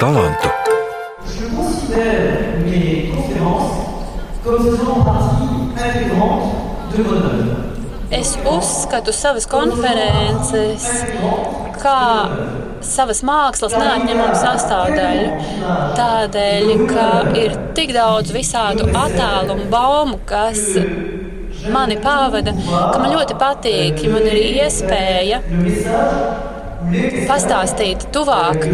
talantu. Es uzskatu savas konferences kā savas mākslas neatņemamu sastāvdaļu. Tādēļ, ka ir tik daudz visādu attēlu un baumu, kas mani pavada, ka man ļoti patīk, ja man ir iespēja pastāstīt tuvāk,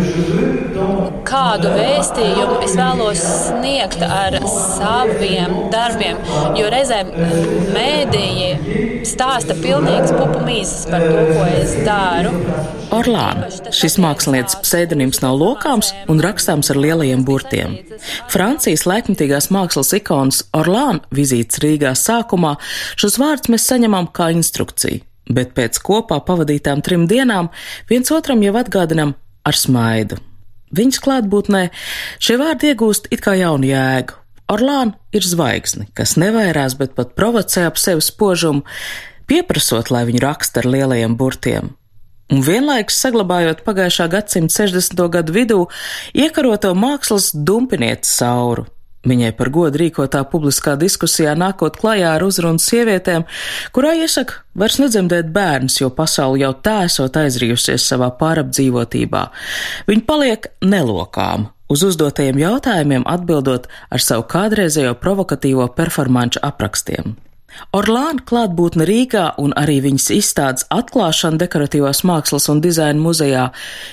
kādu vēstījumu es vēlos sniegt ar saviem darbiem. Jo reizēm mēdīji stāsta pilnīgs pupu mīzes par to, ko es daru. Orlāna. Šis mākslinieces pseidonīms nav lokāms un rakstāms ar lielajiem burtiem. Francijas laikmatīgās mākslas ikonas Orlāna vizītes Rīgā sākumā šos vārdus mēs saņemam kā instrukciju bet pēc kopā pavadītām trim dienām viens otram jau atgādinam ar smaidu. Viņas klātbūtnē šie vārdi iegūst it kā jaunu jēgu. Orlāna ir zvaigzne, kas nevairās, bet pat provocē ap sevi spožumu, pieprasot, lai viņu raksta ar lielajiem burtiem. Un vienlaikus saglabājot pagājušā gadsimta 60. gadu vidū iekaroto mākslas dumpinieku sauru, Viņai par godu rīkotā publiskā diskusijā nākot klajā ar uzrunu sievietēm, kurā iesaka vairs nedzemdēt bērns, jo pasauli jau tā esot aizrījusies savā pārapdzīvotībā. Viņa paliek nelokām, uz uzdotajiem jautājumiem atbildot ar savu kādreizējo provokatīvo performanču aprakstiem. Orlāna klātbūtne Rīgā un arī viņas izstādes atklāšana dekoratīvās mākslas un dizaina muzejā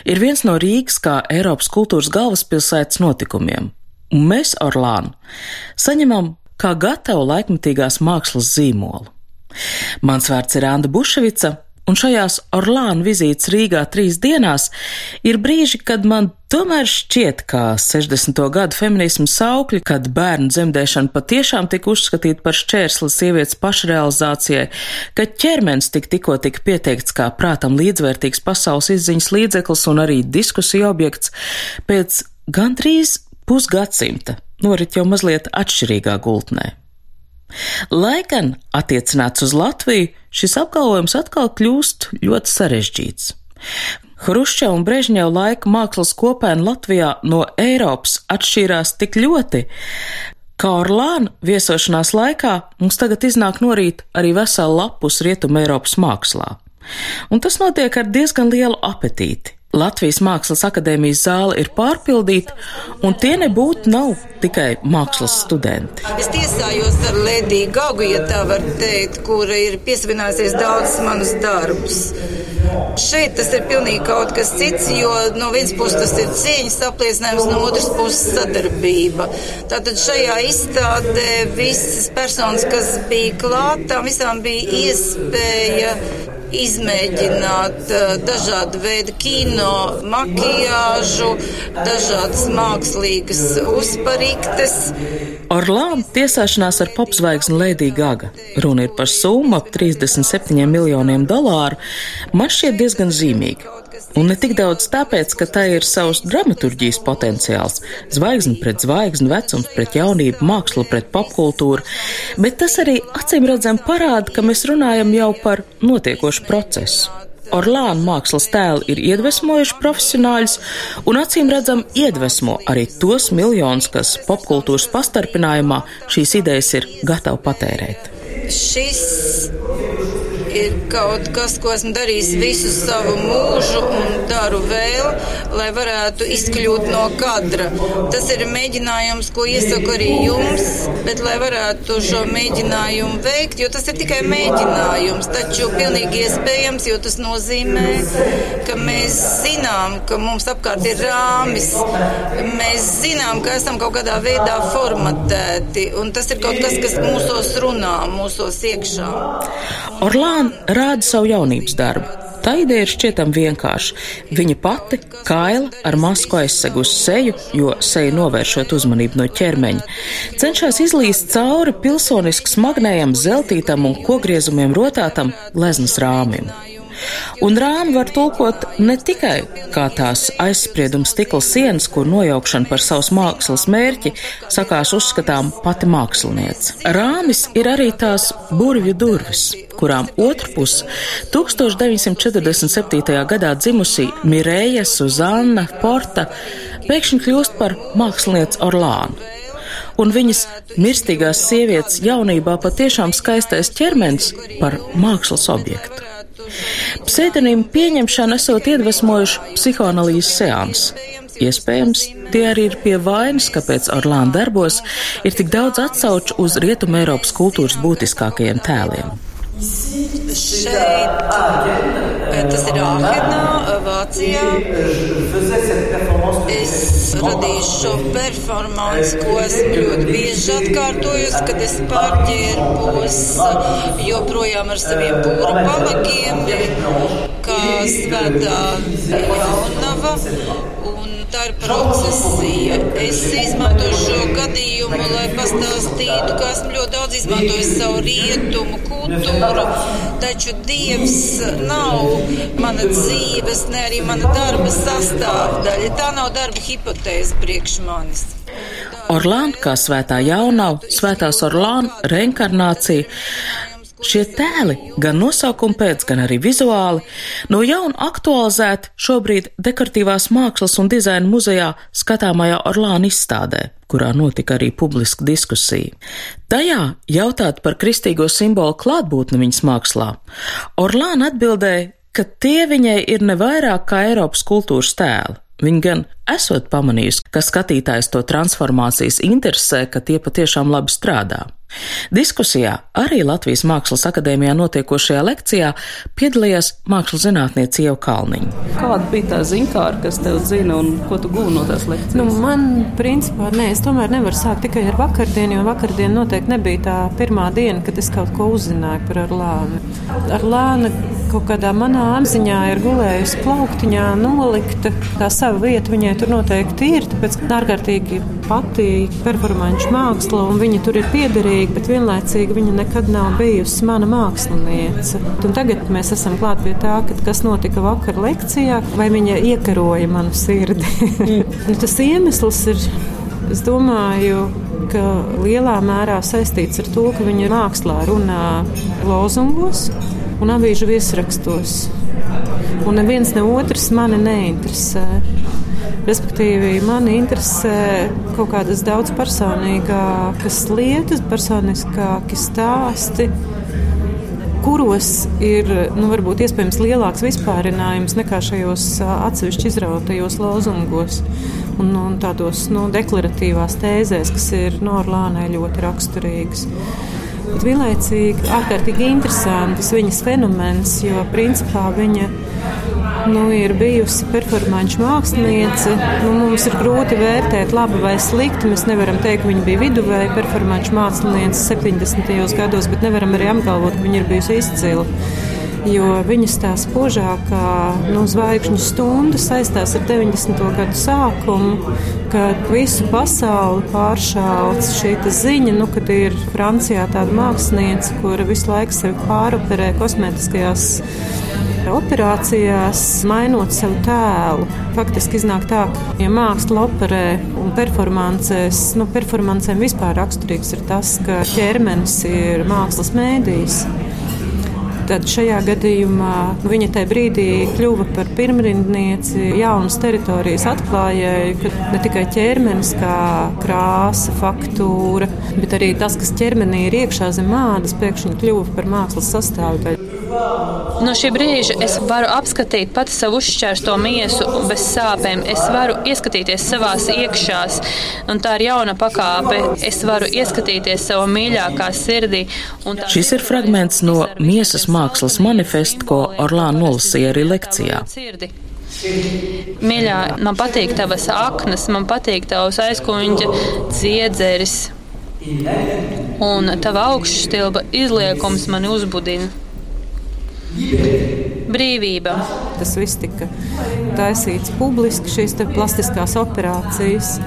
ir viens no Rīgas kā Eiropas kultūras galvaspilsētas notikumiem un mēs Orlānu saņemam kā gatavu laikmatīgās mākslas zīmolu. Mans vārds ir Anda Buševica, un šajās Orlāna vizītes Rīgā trīs dienās ir brīži, kad man tomēr šķiet, ka 60. gadu feminismu saukļi, kad bērnu dzemdēšana patiešām tika uzskatīta par šķērsli sievietes pašrealizācijai, ka ķermenis tik tikko tika pieteikts kā prātam līdzvērtīgs pasaules izziņas līdzeklis un arī diskusija objekts, pēc gandrīz pusgadsimta norit jau mazliet atšķirīgā gultnē. Lai gan attiecināts uz Latviju, šis apgalvojums atkal kļūst ļoti sarežģīts. Hrušča un Brežņeva laika mākslas kopiena Latvijā no Eiropas atšķīrās tik ļoti, ka Orlāna viesošanās laikā mums tagad iznāk norīt arī vesela lapus Rietuma Eiropas mākslā. Un tas notiek ar diezgan lielu apetīti. Latvijas Mākslas akadēmijas zāle ir pārpildīta, un tie nebūtu nav tikai mākslas studenti. Es tiesājos ar Lediju Gagu, ja tā var teikt, kura ir piesavinājusies daudzus manus darbus. Šeit tas ir pilnīgi kaut kas cits, jo no vienas puses tas ir cieņas apliecinājums, no otras puses sadarbība. Tātad šajā izstādē visas personas, kas bija klāt, tām visām bija iespēja izmēģināt dažādu veidu kino, makiāžu, dažādas mākslīgas uzpariktes. Orlāna tiesāšanās ar popzvaigzni Lēdiju Gaga. Runa ir par summu ap 37 miljoniem dolāru. Man šķiet diezgan zīmīga. Un ne tik daudz tāpēc, ka tā ir savs dramaturģijas potenciāls - zvaigzne pret zvaigzni, vecums pret jaunību, māksla pret popkultūru, bet tas arī acīm redzam parāda, ka mēs runājam jau par notiekošu procesu. Orlāna mākslas tēli ir iedvesmojuši profesionāļus un acīm redzam iedvesmo arī tos miljonus, kas popkultūras pastarpinājumā šīs idejas ir gatavi patērēt. Šis ir kaut kas, ko esmu darījis visu savu mūžu un daru vēl, lai varētu izkļūt no kadra. Tas ir mēģinājums, ko iesaku arī jums, bet lai varētu šo mēģinājumu veikt, jo tas ir tikai mēģinājums, taču pilnīgi iespējams, jo tas nozīmē, ka mēs zinām, ka mums apkārt ir rāmis, mēs zinām, ka esam kaut kādā veidā formatēti, un tas ir kaut kas, kas mūsos runā, mūsos iekšā. Orlāna Diana rāda savu jaunības darbu. Tā ideja ir šķietam vienkārša. Viņa pati, kaila, ar masku aizsegu uz seju, jo seja novēršot uzmanību no ķermeņa, cenšas izlīst cauri pilsoniski smagnējam, zeltītam un kogriezumiem rotātam gleznas rāmim. Un rāmi var tulkot ne tikai kā tās aizsprieduma stikla sienas, kur nojaukšana par savas mākslas mērķi sakās uzskatām pati māksliniece. Rāmis ir arī tās burvju durvis, kurām otrpus 1947. gadā dzimusī Mireja Suzanna Porta pēkšņi kļūst par mākslinieci Orlānu. Un viņas mirstīgās sievietes jaunībā patiešām skaistais ķermenis par mākslas objektu. Pseidonīmu pieņemšana esot iedvesmojuši psihoanalīzes seans. Iespējams, tie arī ir pie vainas, kāpēc Orlāna darbos ir tik daudz atsauču uz Rietumē Eiropas kultūras būtiskākajiem tēliem. Šeit, tas ir Āhenā, Vācijā. Es radīju šo performansu, ko esmu ļoti bieži atkārtojusi, kad es pārģērbos joprojām ar saviem būru palagiem, kā svētā jaunava tā ir procesija. Es izmantoju šo gadījumu, lai pastāstītu, ka esmu ļoti daudz izmantojis savu rietumu kultūru, taču Dievs nav mana dzīves, ne arī mana darba sastāvdaļa. Tā nav darba hipotēze priekš manis. Orlāna kā svētā jaunava, svētās Orlāna reinkarnācija Šie tēli, gan nosaukuma pēc, gan arī vizuāli, no jauna aktualizēti šobrīd dekoratīvās mākslas un dizaina muzejā skatāmajā Orlāna izstādē, kurā notika arī publiska diskusija. Tajā jautāt par kristīgo simbolu klātbūtni viņas mākslā. Orlāna atbildēja, ka tie viņai ir ne vairāk kā Eiropas kultūras tēli. Viņa gan esot pamanījusi, ka skatītājs to transformācijas interesē, ka tie patiešām labi strādā. Diskusijā arī Latvijas Mākslas akadēmijā notiekošajā lekcijā piedalījās mākslas zinātniece Ieva Kalniņa. Kāda bija tā zinkāra, kas tev zina un ko tu gūni no tās lekcijas? Nu, man, principā, nē, es tomēr nevaru sākt tikai ar vakardienu, jo vakardien noteikti nebija tā pirmā diena, kad es kaut ko uzzināju par Arlānu. Arlāna kaut kādā manā apziņā ir gulējusi plauktiņā, nolikta. Tā sava vieta viņai tur noteikti ir, tāpēc ārkārtīgi patīk performanču māksla un viņa tur ir piederīga svarīga, bet vienlaicīgi viņa nekad nav bijusi mana māksliniece. Un tagad mēs esam klāt pie tā, kas notika vakar lekcijā, vai viņa iekaroja manu sirdi. nu, tas iemesls ir, es domāju, ka lielā mērā saistīts ar to, ka viņa mākslā runā lozungos un avīžu viesrakstos. Un neviens ne otrs mani neinteresē. Respektīvi, man interesē kaut kādas daudz personīgākas lietas, personiskāki stāsti, kuros ir nu, varbūt iespējams lielāks vispārinājums nekā šajos atsevišķi izrautajos lozungos un, un tādos nu, deklaratīvās tēzēs, kas ir Norlānai ļoti raksturīgas. Bet vienlaicīgi ārkārtīgi interesants viņas fenomens, jo principā viņa nu, ir bijusi performāņu māksliniece. Nu, mums ir grūti vērtēt, labi vai slikti. Mēs nevaram teikt, ka viņa bija viduvēja performāņu māksliniece 70. gados, bet nevaram arī apgalvot, ka viņa ir bijusi izcila. Jo viņas tā spožākā nu, zvaigžņu stunda saistās ar 90. gadu sākumu, kad visu pasauli pāršāls šī ziņa, nu, kad ir Francijā tāda mākslinieca, kura visu laiku sevi pāroperē kosmētiskajās operācijās, mainot savu tēlu. Faktiski iznāk tā, ka ja māksla operē un performancēs, nu, performancēm vispār raksturīgs ir tas, ka ķermenis ir mākslas mēdījis. Tad šajā gadījumā viņa tajā brīdī kļuva par pirmrindnieci, jaunas teritorijas atklājēju, kad ne tikai ķermenis, kā krāsa, faktūra, bet arī tas, kas ķermenī ir iekšā zem ādas, pēkšņi kļuva par mākslas sastāvdaļu. No šī brīža es varu apskatīt pati savu uzšķērsto miesu bez sāpēm. Es varu ieskatīties savās iekšās, un tā ir jauna pakāpe. Es varu ieskatīties savā mīļākā sirdī. Šis ir fragments no miesas mākslas manifesta, ko Orlāna nolasīja arī lekcijā. Mīļā, man patīk tavas aknas, man patīk tavs aizkuņģa dziedzeris. Un tava augšstilba izliekums mani uzbudina. Brīvība. Tas viss tika taisīts publiski, šīs plastiskās operācijas.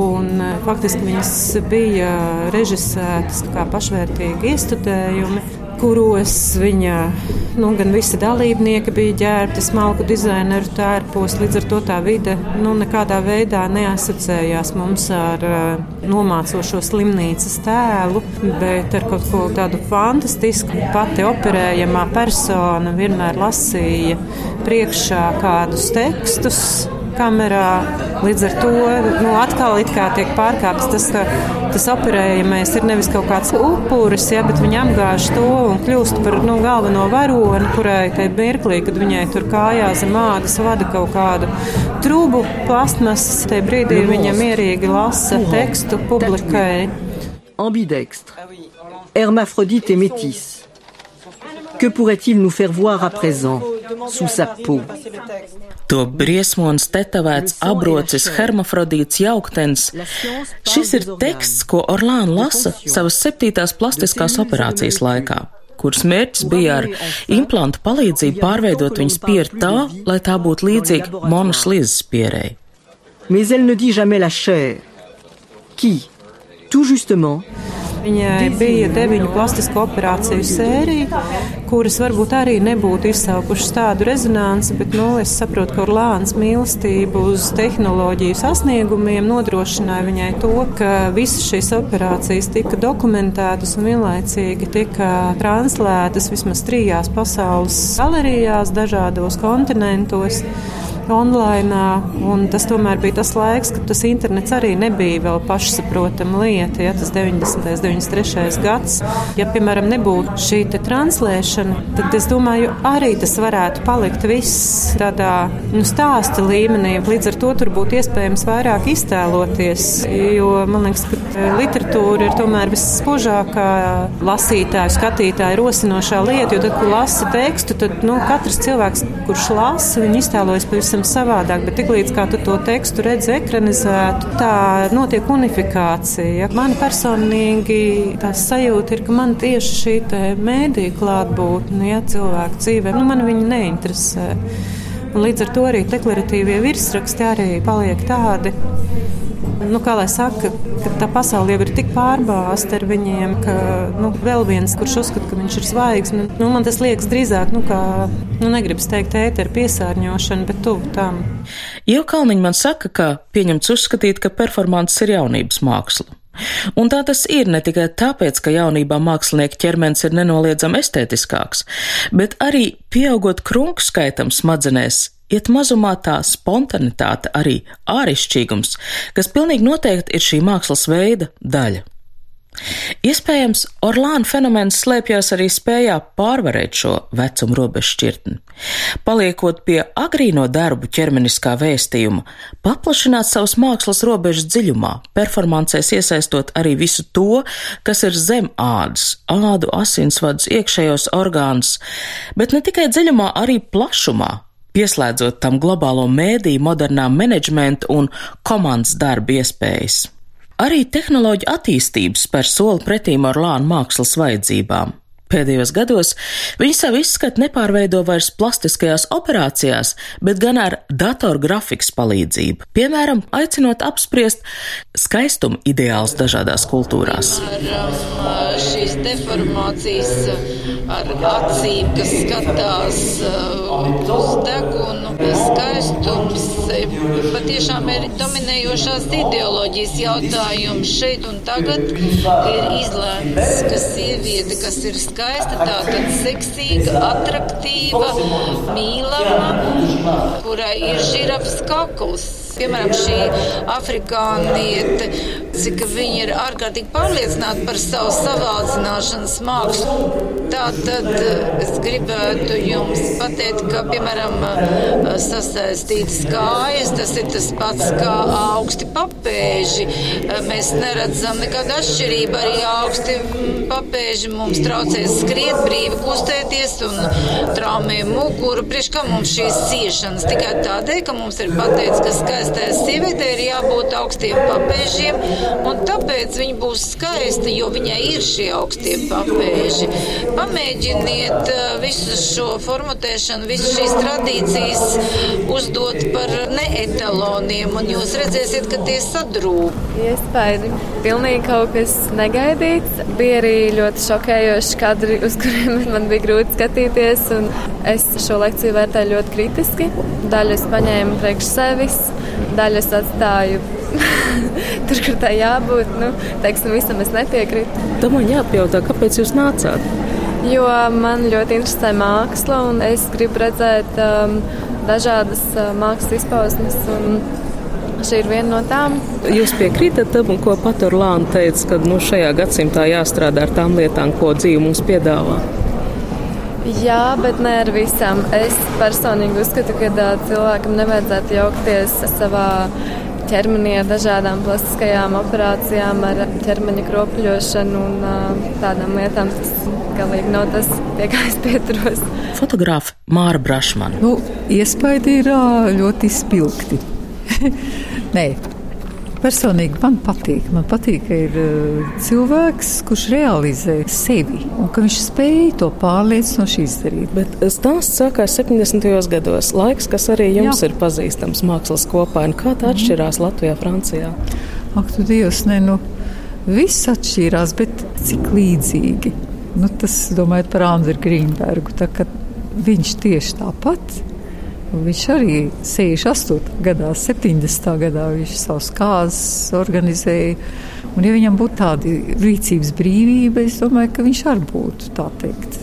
Un, e, faktiski viņas bija režisētas kā pašvērtīgi iestudējumi kuros viņa nu, gan visi dalībnieki bija ģērbti smalku dizaineru tērpos. Līdz ar to tā vide nu, nekādā veidā neasociējās mums ar uh, nomācošo slimnīcas tēlu, bet ar kaut ko tādu fantastisku. Pati operējamā persona vienmēr lasīja priekšā kādus tekstus kamerā. Līdz ar to nu, atkal tiek pārkāpts tas, ka tas operējamais ir nevis kaut kāds upuris, ja, bet viņa apgāž to un kļūst par nu, galveno varoni, kurai tajā mirklī, kad viņai tur kājā zem ādas vada kaut kādu trūbu plastmasas, tajā brīdī viņa mierīgi lasa tekstu publikai. Ambidextre, hermaphrodite et métisse. Que pourrait-il nous faire voir à présent sous sa peau? To briesmonis tetovēts abrocis hermafrodīts jauktens. Šis ir teksts, ko Orlāna lasa savas septītās plastiskās operācijas laikā kuras mērķis bija ar implantu palīdzību pārveidot viņas pieru tā, lai tā būtu līdzīga Monas Lizas pierai. Mais elle ne dit jamais la chair. Qui, tout justement, Viņai bija deviņu plastisko operāciju sērija, kuras varbūt arī nebūtu izsaukušas tādu rezonanci, bet nu, es saprotu, ka Orlāns mīlestība uz tehnoloģiju sasniegumiem nodrošināja viņai to, ka visas šīs operācijas tika dokumentētas un vienlaicīgi tika translētas vismaz trijās pasaules galerijās, dažādos kontinentos online. Tas tomēr bija tas laiks, kad tas internets arī nebija vēl pašsaprotama lieta. Ja, tas 90. un 93. gads. Ja, piemēram, nebūtu šī translēšana, tad es domāju, arī tas varētu palikt viss tādā nu, stāsta līmenī. Līdz ar to tur būtu iespējams vairāk iztēloties. Jo man liekas, ka literatūra ir tomēr visspožākā lasītāju, skatītāju rosinošā lieta. Jo tad, kad lasa tekstu, tad nu, katrs cilvēks, kurš lasa, viņi iztēlojas pavisam savādāk, bet tiklīdz kā tu to tekstu redzi ekranizētu, tā notiek unifikācija. Man personīgi tā sajūta ir, ka man tieši šī mēdīja klātbūtne, ja cilvēku dzīvē, nu man viņa neinteresē. Un līdz ar to arī deklaratīvie virsraksti arī paliek tādi, nu, kā lai saka, ka tā pasaule jau ir tik pārbāzta ar viņiem, ka nu, vēl viens, kurš uzskata, ka viņš ir zvaigznes, nu, man tas liekas drīzāk, nu, kā, nu, negribas teikt, ēteru piesārņošana, bet tuvu tam. Jau Kalniņa man saka, ka pieņemts uzskatīt, ka performance ir jaunības māksla. Un tā tas ir ne tikai tāpēc, ka jaunībā mākslinieka ķermenis ir nenoliedzami estētiskāks, bet arī pieaugot krunku skaitam smadzenēs, iet mazumā tā spontanitāte, arī āršķirīgums, kas pilnīgi noteikti ir šī mākslas veida daļa. Iespējams, Orlāna fenomens slēpjas arī spējā pārvarēt šo vecumu robežu šķirtni. Paliekot pie agrīno darbu ķermeniskā vēstījuma, paplašināt savas mākslas robežas dziļumā, performancēs iesaistot arī visu to, kas ir zem ādas, ādu, asinsvadus, iekšējos orgānus, bet ne tikai dziļumā, arī plašumā, pieslēdzot tam globālo mēdīju, modernā menedžmenta un komandas darba iespējas. Arī tehnoloģija attīstības spēr soli pretīm Orlāna mākslas vajadzībām. Pēdējos gados viņi savu izskatu nepārveido vairs plastiskajās operācijās, bet gan ar datorgrafikas palīdzību, piemēram, aicinot apspriest skaistuma ideāls dažādās kultūrās. Ar, um, šīs deformācijas ar acīm, kas skatās uh, uz degunu, skaistums patiešām ir dominējošās ideoloģijas jautājums šeit un tagad ir izlēmts, ka sieviete, kas ir skaista, skaista, tātad seksīga, attraktīva, mīlama, kurai ir žirafs kakls. Piemēram, šī afrikāniete, cik viņa ir ārkārtīgi pārliecināta par savu savādzināšanas mākslu. Tā tad es gribētu jums pateikt, ka, piemēram, sasaistītas kājas, tas ir tas pats kā augsti papēži. Mēs neredzam nekādu atšķirību. Arī augsti papēži mums traucēs skriet brīvi, kustēties un traumē muguru. Priekš kā mums šīs ciešanas? Tikai tādēļ, ka mums ir pateikts, ka skaidrs skaistai sievietei ir jābūt augstiem papēžiem, un tāpēc viņa būs skaista, jo viņai ir šie augstie papēži. Pamēģiniet uh, visu šo formatēšanu, visu šīs tradīcijas uzdot par neetaloniem, un jūs redzēsiet, ka tie sadrūp. Iespēja pilnīgi kaut kas negaidīts. Bija arī ļoti šokējoši kadri, uz kuriem man bija grūti skatīties, un es šo lekciju vērtēju ļoti kritiski. Daļu es paņēmu priekš sevis, daļas atstāju tur, kur tā jābūt. Nu, teiksim, visam es nepiekrītu. Domāju, jāpajautā, kāpēc jūs nācāt? Jo man ļoti interesē māksla, un es gribu redzēt um, dažādas mākslas izpausmes. Šī ir viena no tām. Jūs piekrītat tam, ko pat Orlāna teica, ka nu, šajā gadsimtā jāstrādā ar tām lietām, ko dzīve mums piedāvā? Jā, bet ne ar visām. Es personīgi uzskatu, ka cilvēkam nevajadzētu jaukties savā ķermenī ar dažādām plastiskajām operācijām, ar ķermeņa kropļošanu un uh, tādām lietām. Tas galīgi nav tas, pie kā es pieturos. Fotogrāfa Māra Brašmana. Nu, iespaidi ir ļoti spilgti. Nē, personīgi man patīk. Man patīk, ka ir cilvēks, kurš realizē sevi un ka viņš spēj to pārliecinoši izdarīt. Bet stāsts sākās 70. gados. Laiks, kas arī jums Jā. ir pazīstams mākslas kopā. Kā tā atšķirās mm. Latvijā, Francijā? Ak, tu Dievs, ne, nu, viss atšķīrās, bet cik līdzīgi. Nu, tas, domājot par Andru Grīnbergu, tā, viņš tieši tāpat Viņš arī 68. gadā, 70. gadā viņš savus kāzas organizēja. Un, ja viņam būtu tāda rīcības brīvība, es domāju, ka viņš arī būtu tā teikt,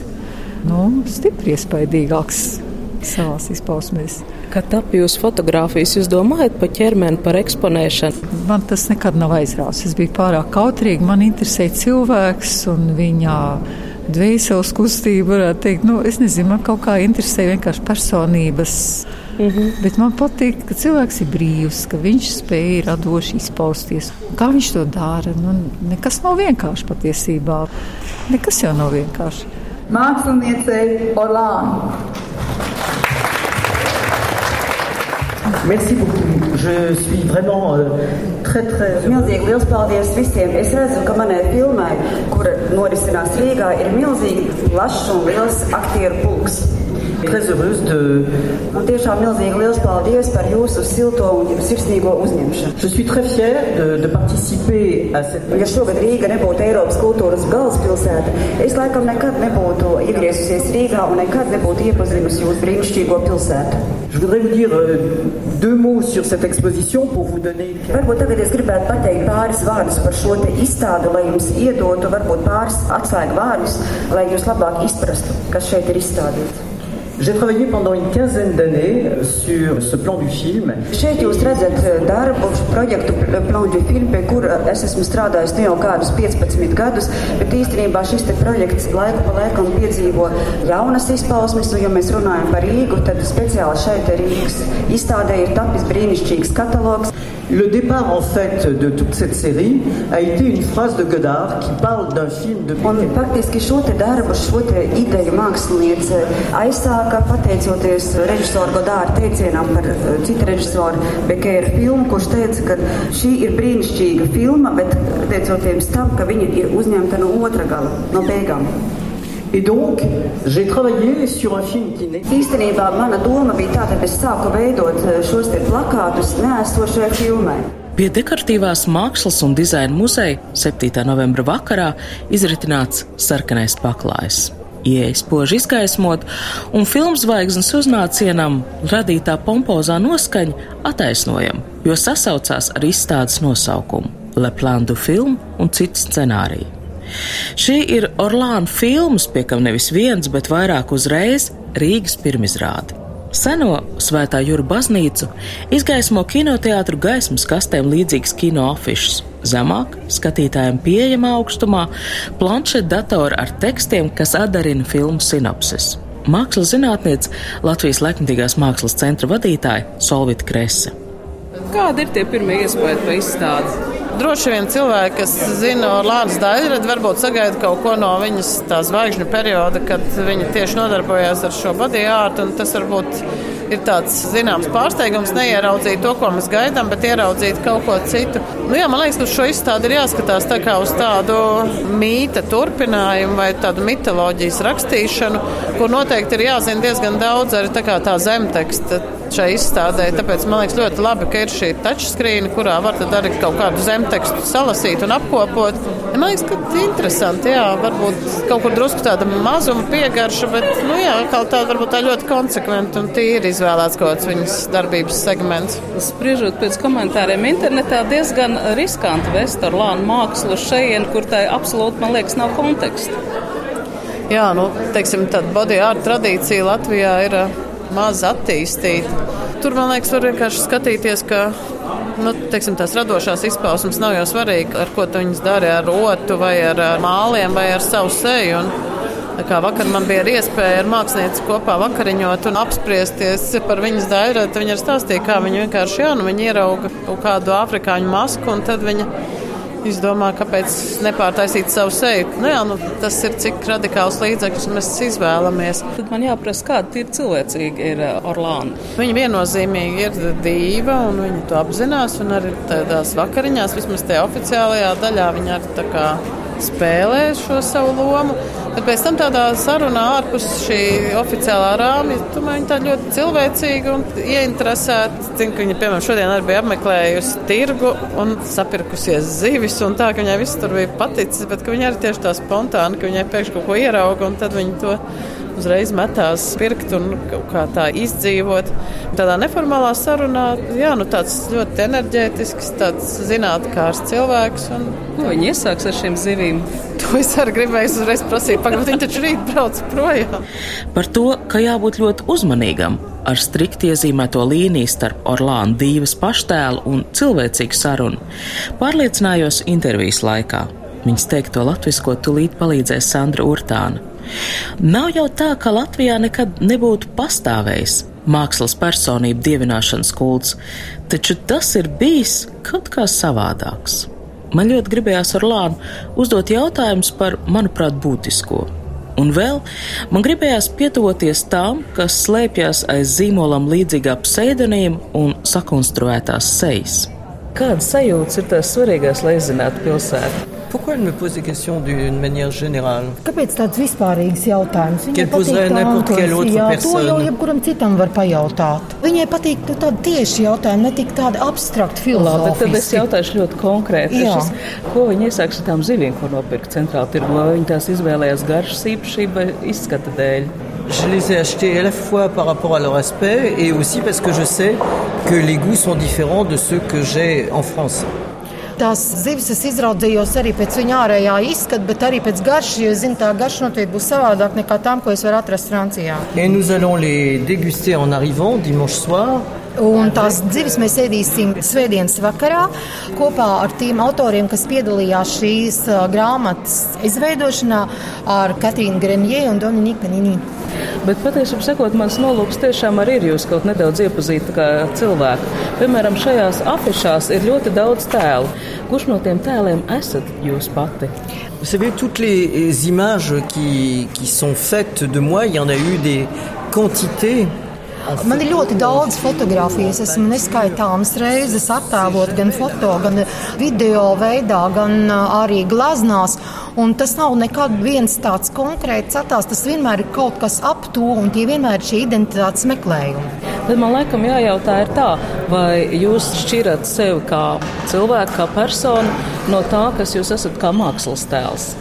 nu, stipri iespaidīgāks savā izpausmēs. Kad tapja jūsu fotografijas, jūs domājat par ķermeni, par eksponēšanu? Man tas nekad nav aizrāvis. Es biju pārāk kautrīga. Man interesē cilvēks un viņa dvēseles kustība, varētu teikt. Nu, es nezinu, man kaut kā interesē vienkārši personības. Mm -hmm. Bet man patīk, ka cilvēks ir brīvs, ka viņš spēj radoši izpausties. Kā viņš to dara? Nu, nekas nav vienkārši patiesībā. Nekas jau nav vienkārši. Māksliniecei Orlāna. Merci beaucoup. Je suis vraiment euh, très, très. Milzīgi liels paldies visiem. Es redzu, ka manai filmai, kur norisinās Rīgā, ir milzīgi plašs un liels aktieru pulks. Très heureuse de. Un tiešām milzīgi liels paldies par jūsu silto un sirsnīgo uzņemšanu. Je suis très fier de, de participer à cette. Ja šogad Rīga nebūtu Eiropas kultūras galvaspilsēta, es laikam nekad nebūtu iegriezusies Rīgā un nekad nebūtu iepazinusi jūsu brīnišķīgo pilsētu. Je voudrais vous dire euh, deux mots sur cette exposition pour vous donner. Varbūt tagad es gribētu pateikt pāris vārdus par šo izstādi, lai jums iedotu varbūt pāris atslēgu vārdus, lai jūs labāk izprastu, kas šeit ir izstādīts. J'ai travaillé pendant une quinzaine d'années sur ce plan du film. Šeit jūs redzat eh, darbu, projektu plānu du film, pie kura es esmu strādājis nu jau kādus 15 gadus, bet īstenībā šis projekts laiku pa laikam piedzīvo jaunas izpausmes, un ja mēs runājam par Rīgu, tad speciāli šeit Rīgas izstādē ir tapis brīnišķīgs katalogs. Le départ en fait de toute cette série a été une phrase de Godard qui parle d'un film de Un faktiski šo te darbu, šo te ideju māksliniece aizsāka pateicoties režisoru Godāra teicienam par uh, citu režisoru Bekēra filmu, kurš teica, ka šī ir brīnišķīga filma, bet teicoties tam, ka viņa ir uzņemta no otra gala, no beigām. Et donc, j'ai travaillé sur un film qui n'est Īstenībā mana doma bija tāda, ka es sāku veidot eh, šos te plakātus nēsošai filmai. Pie dekoratīvās mākslas un dizaina muzeja 7. novembra vakarā izritināts sarkanais paklājs. Ieejas poži izgaismot, un filmu zvaigznes uznācienam radītā pompozā noskaņa attaisnojama, jo sasaucās ar izstādes nosaukumu - Leplandu filmu un citu scenāriju. Šī ir Orlāna filmas, pie kam nevis viens, bet vairāk uzreiz Rīgas pirmizrāde. Seno Svētā Jūra baznīcu izgaismo kinoteātru gaismas kastēm līdzīgas kino afišas. Zemāk, skatītājiem pieejama augstumā, planšetdatori ar tekstiem, kas atdarina filmu sinopsis. Mākslas zinātniece, Latvijas Leknitīgās mākslas centra vadītāja Solvita Krese. Kādi ir tie pirmie iespējas par izstādi? Droši vien cilvēki, kas zina Lāras Daļradu, varbūt sagaida kaut ko no viņas tā zvaigžņu perioda, kad viņa tieši nodarbojās ar šo bodyārtu, un tas varbūt ir tāds zināms pārsteigums neieraudzīt to, ko mēs gaidām, bet ieraudzīt kaut ko citu. Nu, jā, man liekas, ka uz šo izstādi ir jāskatās tā kā uz tādu mīta turpinājumu vai tādu mitoloģijas rakstīšanu, kur noteikti ir jāzina diezgan daudz arī tā tā zemteksta šai izstādē. Tāpēc man liekas ļoti labi, ka ir šī touchscreen, kurā var arī kaut kādu zemtekstu salasīt un apkopot. Man liekas, ka tas ir interesanti. Jā, varbūt kaut kur drusku tāda mazuma piegarša, bet nu, jā, tā varbūt tā ļoti konsekventi un tīri izvēlēts kaut kāds viņas darbības segments. Spriežot pēc komentāriem internetā, diezgan riskanti vest ar lānu mākslu šeit, kur tai absolūti, man liekas, nav konteksta. Jā, nu, teiksim, tāda body art tradīcija Latvijā ir maz attīstīta. Tur, man liekas, var vienkārši skatīties, ka nu, teiksim, tās radošās izpausmes nav jau svarīgi, ar ko viņas dara, ar rotu vai ar, ar māliem vai ar savu seju. Un, Kā vakar man bija iespēja ar mākslinieci kopā vakariņot un apspriesties par viņas daļu. Viņa stāstīja, kā viņa vienkārši jā, nu, viņa ierauga kaut kādu afrikāņu masku un tad viņa izdomā, kāpēc nepārtaisīt savu seju. Nu, jā, nu, tas ir cik radikāls līdzeklis mēs izvēlamies. Tad man jāprasa, kāda ir cilvēcīga ir eh, Orlāna. Viņa viennozīmīgi ir dīva un viņa to apzinās. Arī tādās vakariņās, vismaz tajā oficiālajā daļā, viņa arī spēlē šo savu lomu. Bet pēc tam tādā sarunā ārpus šī oficiālā rāmja, tomēr viņa tā ļoti cilvēcīga un ieinteresēta. Zinu, ka viņa, piemēram, šodien arī bija apmeklējusi tirgu un sapirkusies zivis, un tā, ka viņai viss tur bija paticis, bet ka viņa arī tieši tā spontāni, ka viņai pēkšņi kaut ko ierauga un tad viņa to uzreiz metās pirkt un kā tā izdzīvot. Tādā neformālā sarunā, jā, nu tāds ļoti enerģētisks, tāds zinātnākārs cilvēks. Un, Ko viņi iesāks ar šīm zivīm? To es arī gribēju uzreiz prasīt, pagaidām, viņi taču rīt brauc projām. Par to, ka jābūt ļoti uzmanīgam ar strikti iezīmēto līniju starp Orlāna divas paštēlu un cilvēcīgu sarunu, pārliecinājos intervijas laikā. Viņas teikto latvisko tulīt palīdzēs Sandra Urtāna. Nav jau tā, ka Latvijā nekad nebūtu pastāvējis mākslas personību dievināšanas kults, taču tas ir bijis kaut kā savādāks. Man ļoti gribējās ar Lānu uzdot jautājumus par, manuprāt, būtisko. Un vēl man gribējās pietuvoties tām, kas slēpjas aiz zīmolam līdzīgā pseidonīma un sakonstruētās sejas. Kādas sajūtas ir tās svarīgās, lai izzinātu pilsētu? Pourquoi elle me pose des questions d'une manière générale Kāpēc tāds vispārīgs jautājums? Viņai patīk n'importe quelle autre jā, personne. to jau jebkuram citam var pajautāt. Viņai patīk nu, tādi tieši jautājumi, ne tik tādi abstrakti Labi, bet tad es filozofiski. jautāšu ļoti konkrēti. Jā. Šis, ko viņi iesāks ar tām zivīm, ko nopirka centrāla tirgu? Vai viņi tās izvēlējās garšas īpašību vai izskata dēļ? Je les ai achetés à la fois par rapport à leur aspect et aussi parce que je sais que les goûts sont différents de ceux que j'ai en France. Tās zivis es izraudzījos arī pēc viņa ārējā izskata, bet arī pēc garšas, jo zinu, tā garša noteikti būs savādāk nekā tām, ko es varu atrast Francijā. Et nous allons les déguster en arrivant dimanche soir. Un tās zivis mēs ēdīsim svētdienas vakarā kopā ar tiem autoriem, kas piedalījās šīs grāmatas izveidošanā ar Katrīnu Gremjē un Dominiku Panini. Bet patiesībā sakot, mans nolūks tiešām arī ir jūs kaut nedaudz iepazīt kā cilvēku. Piemēram, šajās afišās ir ļoti daudz tēlu. Kurš no tiem tēliem esat jūs pati? Vous savez, toutes les images qui, qui sont faites de moi, il y en a eu des quantités. Man ir ļoti daudz fotografijas. Esmu neskaitāmas reizes attēlot gan foto, gan video veidā, gan ā, arī glaznās. Un tas nav nekad viens tāds konkrēts attēls. Tas vienmēr ir kaut kas ap to, un tie vienmēr ir šie identitātes meklējumi. Tad man laikam jājautā, ir tā, vai jūs šķirat sevi kā cilvēku, kā personu no tā, kas jūs esat kā mākslas tēls.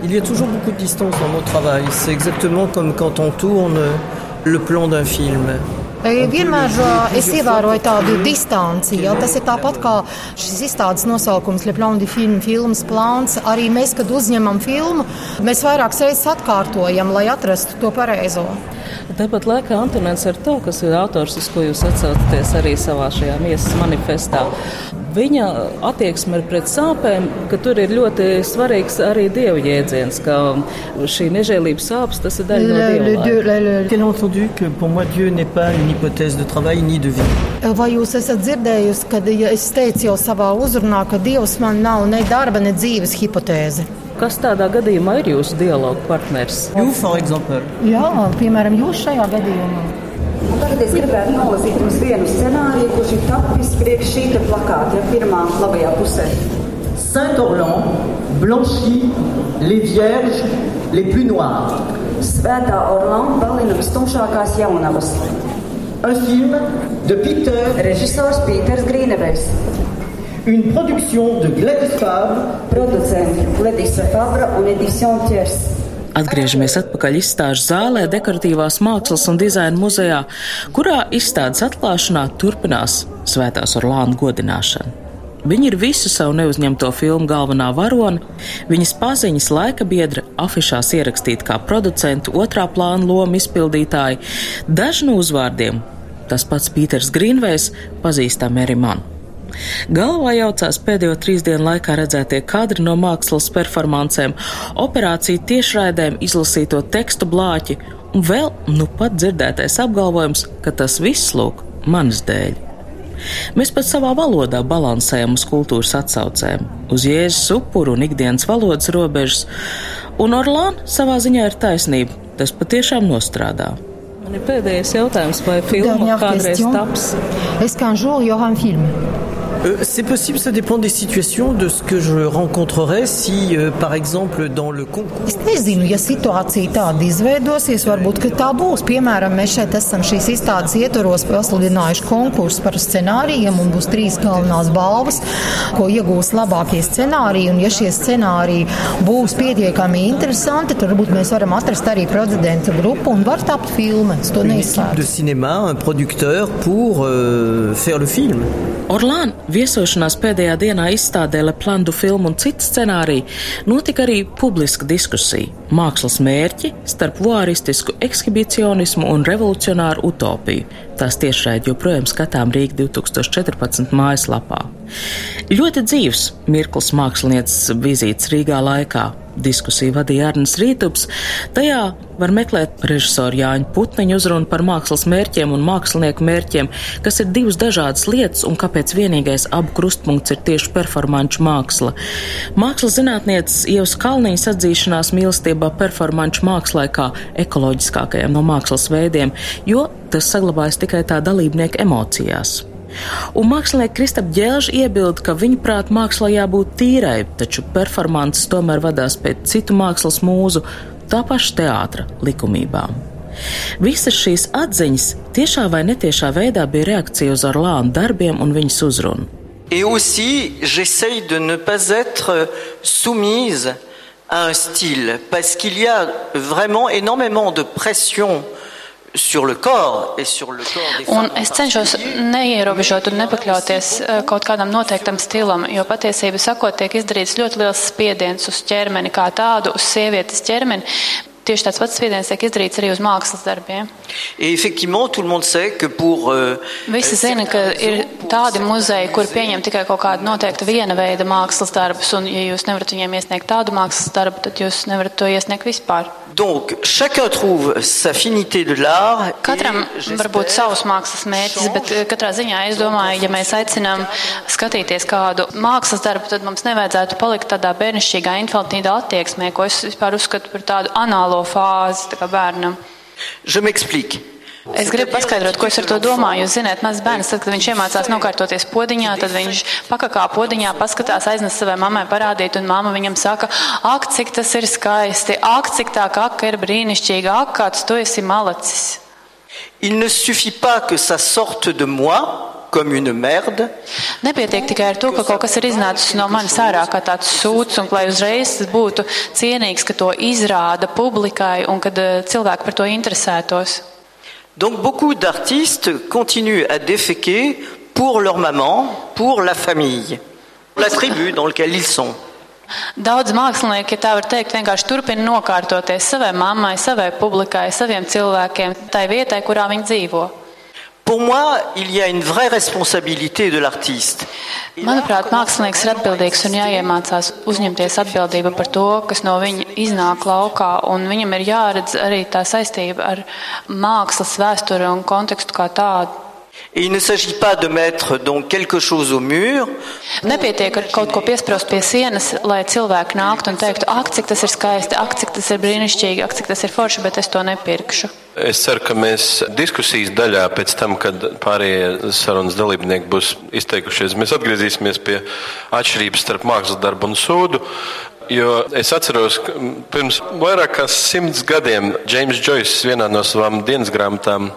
Il y a toujours beaucoup de distance dans mon travail. C'est exactement comme quand on tourne le plan d'un film. Vienmēr es ievēroju tādu distanci. Ja? Tas ir tāpat kā šis izstādes nosaukums, Leplondi filmu, filmas plāns. Arī mēs, kad uzņemam filmu, mēs vairākas reizes atkārtojam, lai atrastu to pareizo. Tāpat laikā Antonēns ir to, kas ir autors, uz ko jūs atsaucaties arī savā šajā miesas manifestā. Viņa attieksme pret sāpēm, ka tur ir ļoti svarīgs arī dievu jēdziens, ka šī nežēlības sāpes tas ir daļa no dieva. dieu- le- le- Bien entendu que pour moi Dieu n'est pas une hypothèse de travail ni de vie. Vai jūs esat dzirdējusi, kad ja es teicu jau savā uzrunā, ka Dievs man nav ne darba, ne dzīves hipotēze? Kas tādā gadījumā ir jūsu dialogu partners? Jūs, piemēram, jūs šajā gadījumā. Un Tagad es gribētu nolasīt jums vienu scenāriju, kurš ir tapis priekš šī plakāta, ja pirmā labajā pusē. Saint-Orlan blanchit les vierges les plus noires. Svētā Orlando balina vistumšākās jaunavas. Un film de Peter, Režisors Pīters Grīnevejs, une production de Gladys Fabre, producenti Ledisa Fabra un Edition Tiers. Atgriežamies atpakaļ izstāžu zālē, dekoratīvās mākslas un dizaina muzejā, kurā izstādes atklāšanā turpinās Svētās Orlāna godināšana. Viņa ir visu savu neuzņemto filmu galvenā varone, viņas paziņas laika biedra afišās ierakstīta kā producentu otrā plāna loma izpildītāji, daži no uzvārdiem. Tas pats Pīters Grīnvejs pazīstam arī man. Galvā jaucās pēdējo trīs dienu laikā redzētie kadri no mākslas performancēm, operāciju tiešraidēm, izlasīto tekstu blāķi un vēl nu pat dzirdētais apgalvojums, ka tas viss lūk manis dēļ. Mēs pat savā valodā balansējam uz kultūras atsaucēm, uz jēzus upuru un ikdienas valodas robežas, un Orlāna savā ziņā ir taisnība. Tas patiešām nostrādā. Man ir pēdējais jautājums, vai filma kādreiz taps? Es kā Žola Johan filmu. Euh, c'est possible, ça dépend des situations, de ce que je rencontrerai si, euh, par exemple, dans le concours. Es nezinu, ja situācija tāda izveidosies, varbūt tā būs. Piemēram, mēs šeit esam šīs izstādes ietvaros pasludinājuši konkursu par scenārijiem, un būs trīs galvenās balvas, ko iegūs labākie scenāriji. Un, ja šie scenāriji būs pietiekami interesanti, tad varbūt mēs varam atrast arī producentu grupu un var tapt filma. Es to neizslēdzu. De cinéma, un producteur pour euh, faire le film. Orlāna viesošanās pēdējā dienā izstādē Leplandu filmu un citu scenāriju notika arī publiska diskusija - mākslas mērķi starp voaristisku ekshibicionismu un revolucionāru utopiju. Tās tiešraidi joprojām skatām Rīga 2014 mājaslapā. Ļoti dzīves mirklis mākslinieces vizītes Rīgā laikā. Diskusiju vadīja Arnēs Rītups. Tajā var meklēt režisoru Jāņa Putniņu uzrunu par mākslas mērķiem un mākslinieku mērķiem, kas ir divas dažādas lietas un kāpēc vienīgais abu krustpunkts ir tieši performanču māksla. Mākslas zinātnieces Ievas Kalniņas atzīšanās mīlestībā performanču mākslā kā ekoloģiskākajam no mākslas veidiem, jo tas saglabājas tikai tā dalībnieka emocijās. Un mākslinieki Kristap Ģēlži iebilda, ka viņa prāt mākslā jābūt tīrai, taču performances tomēr vadās pēc citu mākslas mūzu, tā paša teātra likumībām. Visas šīs atziņas tiešā vai netiešā veidā bija reakcija uz Orlāna darbiem un viņas uzrunu. Et aussi, j'essaye de ne pas être soumise à un style, parce qu'il y a vraiment énormément de pression Un es cenšos neierobežot un nepakļauties eh, kaut kādam noteiktam stilam, jo patiesība sakot, tiek izdarīts ļoti liels spiediens uz ķermeni kā tādu, uz sievietes ķermeni. Tieši tāds pats spiediens tiek izdarīts arī uz mākslas darbiem. Pour, uh, Visi zina, ka ir tādi muzeji, kur pieņem tikai kaut kādu noteiktu viena veida mākslas darbus, un ja jūs nevarat viņiem iesniegt tādu mākslas darbu, tad jūs nevarat to iesniegt vispār. Donc, chacun trouve sa finité de l'art. Katram var būt savs mākslas mērķis, bet eh, katrā ziņā es domāju, ja mēs aicinām skatīties kādu mākslas darbu, tad mums nevajadzētu palikt tādā bērnišķīgā infantīdā attieksmē, ko es vispār uzskatu par tādu anālo fāzi tā kā bērnam. Je m'explique. Es gribu paskaidrot, ko es ar to domāju. Jūs zināt, mazs bērns, tad, kad viņš iemācās nokārtoties podiņā, tad viņš pakakā podiņā, paskatās, aiznes savai mammai parādīt, un mamma viņam saka, ak, cik tas ir skaisti, ak, cik tā kaka ir brīnišķīga, ak, kāds tu esi malacis. Il ne suffit pas que ça sorte de moi, comme une merde. Nepietiek tikai ar to, ka kaut kas ir iznācis no manis ārā kā tāds sūds, un lai uzreiz būtu cienīgs, ka to izrāda publikai un kad eh, cilvēki par to interesētos. Donc beaucoup d'artistes continuent à déféquer pour leur maman, pour la famille, la tribu dans laquelle ils sont. Daudz mākslinieki, ja tā var teikt, vienkārši turpina nokārtoties savai mammai, savai publikai, saviem cilvēkiem, tai vietai, kurā viņi dzīvo. Pour moi, il y a une vraie responsabilité de l'artiste. Manuprāt, mākslinieks ir atbildīgs un jāiemācās uzņemties atbildību par to, kas no viņa iznāk laukā, un viņam ir jāredz arī tā saistība ar mākslas vēsturi un kontekstu kā tādu. Et il ne s'agit pas de mettre donc quelque chose au mur. Nepietiek ar kaut ko piesprost pie sienas, lai cilvēki nāktu un teiktu, ak, cik tas ir skaisti, ak, cik tas ir brīnišķīgi, ak, cik tas ir forši, bet es to nepirkšu. Es ceru, ka mēs diskusijas daļā pēc tam, kad pārējie sarunas dalībnieki būs izteikušies, mēs atgriezīsimies pie atšķirības starp mākslas darbu un sūdu. Jo es atceros, ka pirms vairāk kā simts gadiem Džeims Džoiss vienā no savām dienas grāmatām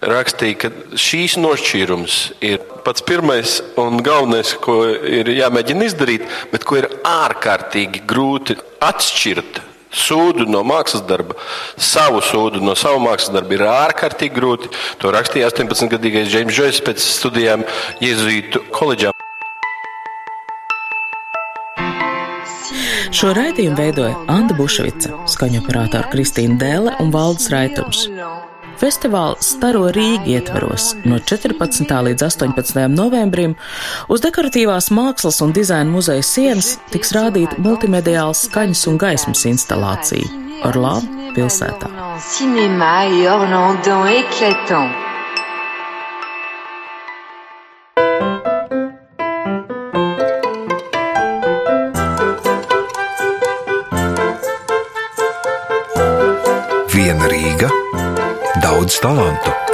rakstīja, ka šīs nošķīrums ir pats pirmais un galvenais, ko ir jāmēģina izdarīt, bet ko ir ārkārtīgi grūti atšķirt. Sūdu no mākslas darba, savu sūdu no savu mākslas darba ir ārkārtīgi grūti. To rakstīja 18-gadīgais Džeims Džoiss pēc studijām Jēzus koledžā. Šo raidījumu veidoja Anna Bušvica, skaņu operātora Kristīna Dēle un Valdis Raitums. Festivāla Staro Rīga ietveros no 14. līdz 18. novembrim uz dekoratīvās mākslas un dizaina muzeja sienas tiks rādīta multimediāla skaņas un gaismas instalācija Orlāna pilsētā. Daudz talantu.